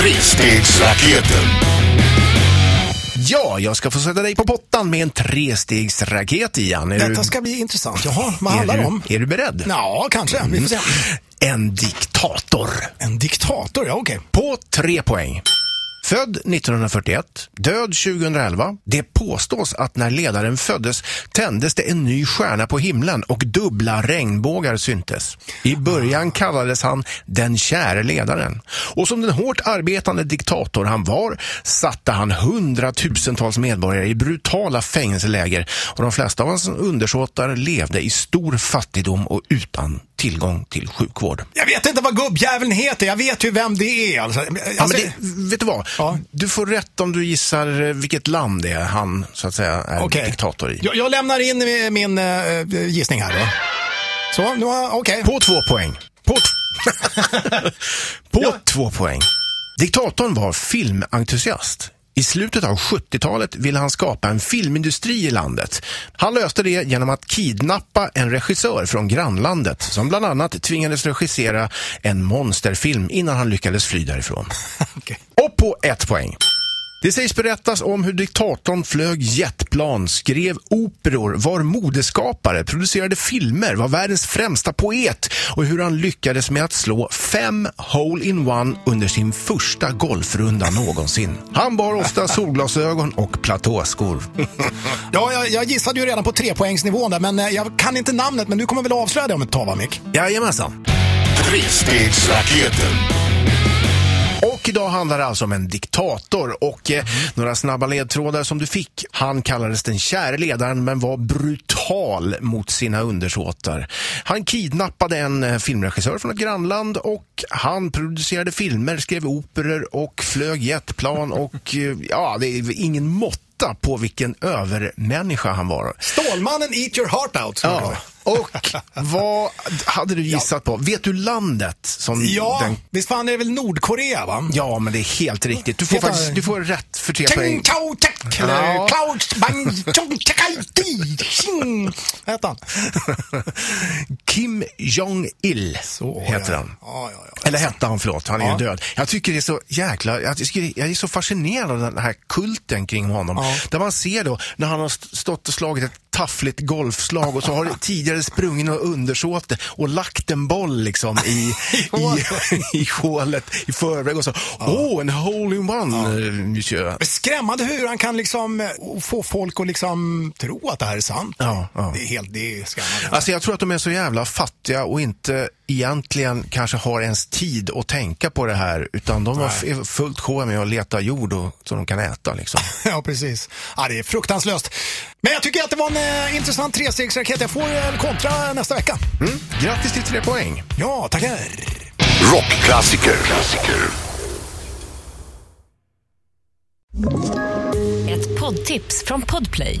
Trestegsraketen. Ja, jag ska få sätta dig på pottan med en trestegsraket Ian. Är Detta du, ska bli intressant. Jaha, vad är handlar det du, om? Är du beredd? Ja, kanske. Vi får se. En diktator. En diktator, ja okej. På tre poäng. Född 1941, död 2011. Det påstås att när ledaren föddes tändes det en ny stjärna på himlen och dubbla regnbågar syntes. I början kallades han den käre ledaren. Och som den hårt arbetande diktator han var satte han hundratusentals medborgare i brutala fängelseläger och de flesta av hans undersåtar levde i stor fattigdom och utan tillgång till sjukvård. Jag vet inte vad gubbjäveln heter, jag vet ju vem det är. Alltså, Ja, men det, vet du vad? Ja. Du får rätt om du gissar eh, vilket land det är han så att säga är Okej. diktator i. jag, jag lämnar in eh, min uh, gissning här då. Så, nu har okej. På två poäng. På, på två poäng. Diktatorn var filmentusiast. I slutet av 70-talet ville han skapa en filmindustri i landet. Han löste det genom att kidnappa en regissör från grannlandet som bland annat tvingades regissera en monsterfilm innan han lyckades fly därifrån. Okej. Och på ett poäng. Det sägs berättas om hur diktatorn flög jetplan, skrev operor, var modeskapare, producerade filmer, var världens främsta poet och hur han lyckades med att slå fem hole-in-one under sin första golfrunda någonsin. Han bar ofta solglasögon och platåskor. Ja, jag, jag gissade ju redan på trepoängsnivån där, men eh, jag kan inte namnet, men du kommer väl avslöja det om ett tag va, Mick? Jajamensan. Trestegsraketen. Och idag handlar det alltså om en diktator och eh, några snabba ledtrådar som du fick. Han kallades den käre ledaren men var brutal mot sina undersåtar. Han kidnappade en eh, filmregissör från ett grannland och han producerade filmer, skrev operor och flög jetplan och eh, ja, det är ingen måtta på vilken övermänniska han var. Stålmannen Eat Your Heart Out. Ja. Och vad hade du gissat på? Vet du landet som Ja, den visst fan är det väl Nordkorea va? Ja, men det är helt riktigt. Du får, faktiskt, du får rätt för tre poäng. Ja. Bang, chong, heter han? Kim Jong-Il heter ja. han. Ja, ja. Eller hette han, förlåt. Han är ju död. Jag tycker det är så jäkla... Jag, tycker, jag är så fascinerad av den här kulten kring honom. Där man ser då när han har st- stått och slagit ett taffligt golfslag och så har tidigare sprungit någon undersåte och lagt en boll liksom i, i, i hålet i förväg och så. Åh, en hole-in-one, ja. monsieur. Skrämmande hur han kan liksom eh, få folk att liksom tro att det här är sant. Det är helt, det är skrämmande. Alltså jag tror att de är så jävla fattiga och inte egentligen kanske har ens tid att tänka på det här utan de har fullt sjå med att leta jord och, som de kan äta liksom. Ja, precis. Ja, det är fruktanstlöst. Men jag tycker att det var en eh, intressant trestegsraket. Jag får eh, kontra nästa vecka. Mm. Grattis till tre poäng! Ja, tackar. Rockklassiker. Klassiker. Ett poddtips från Podplay.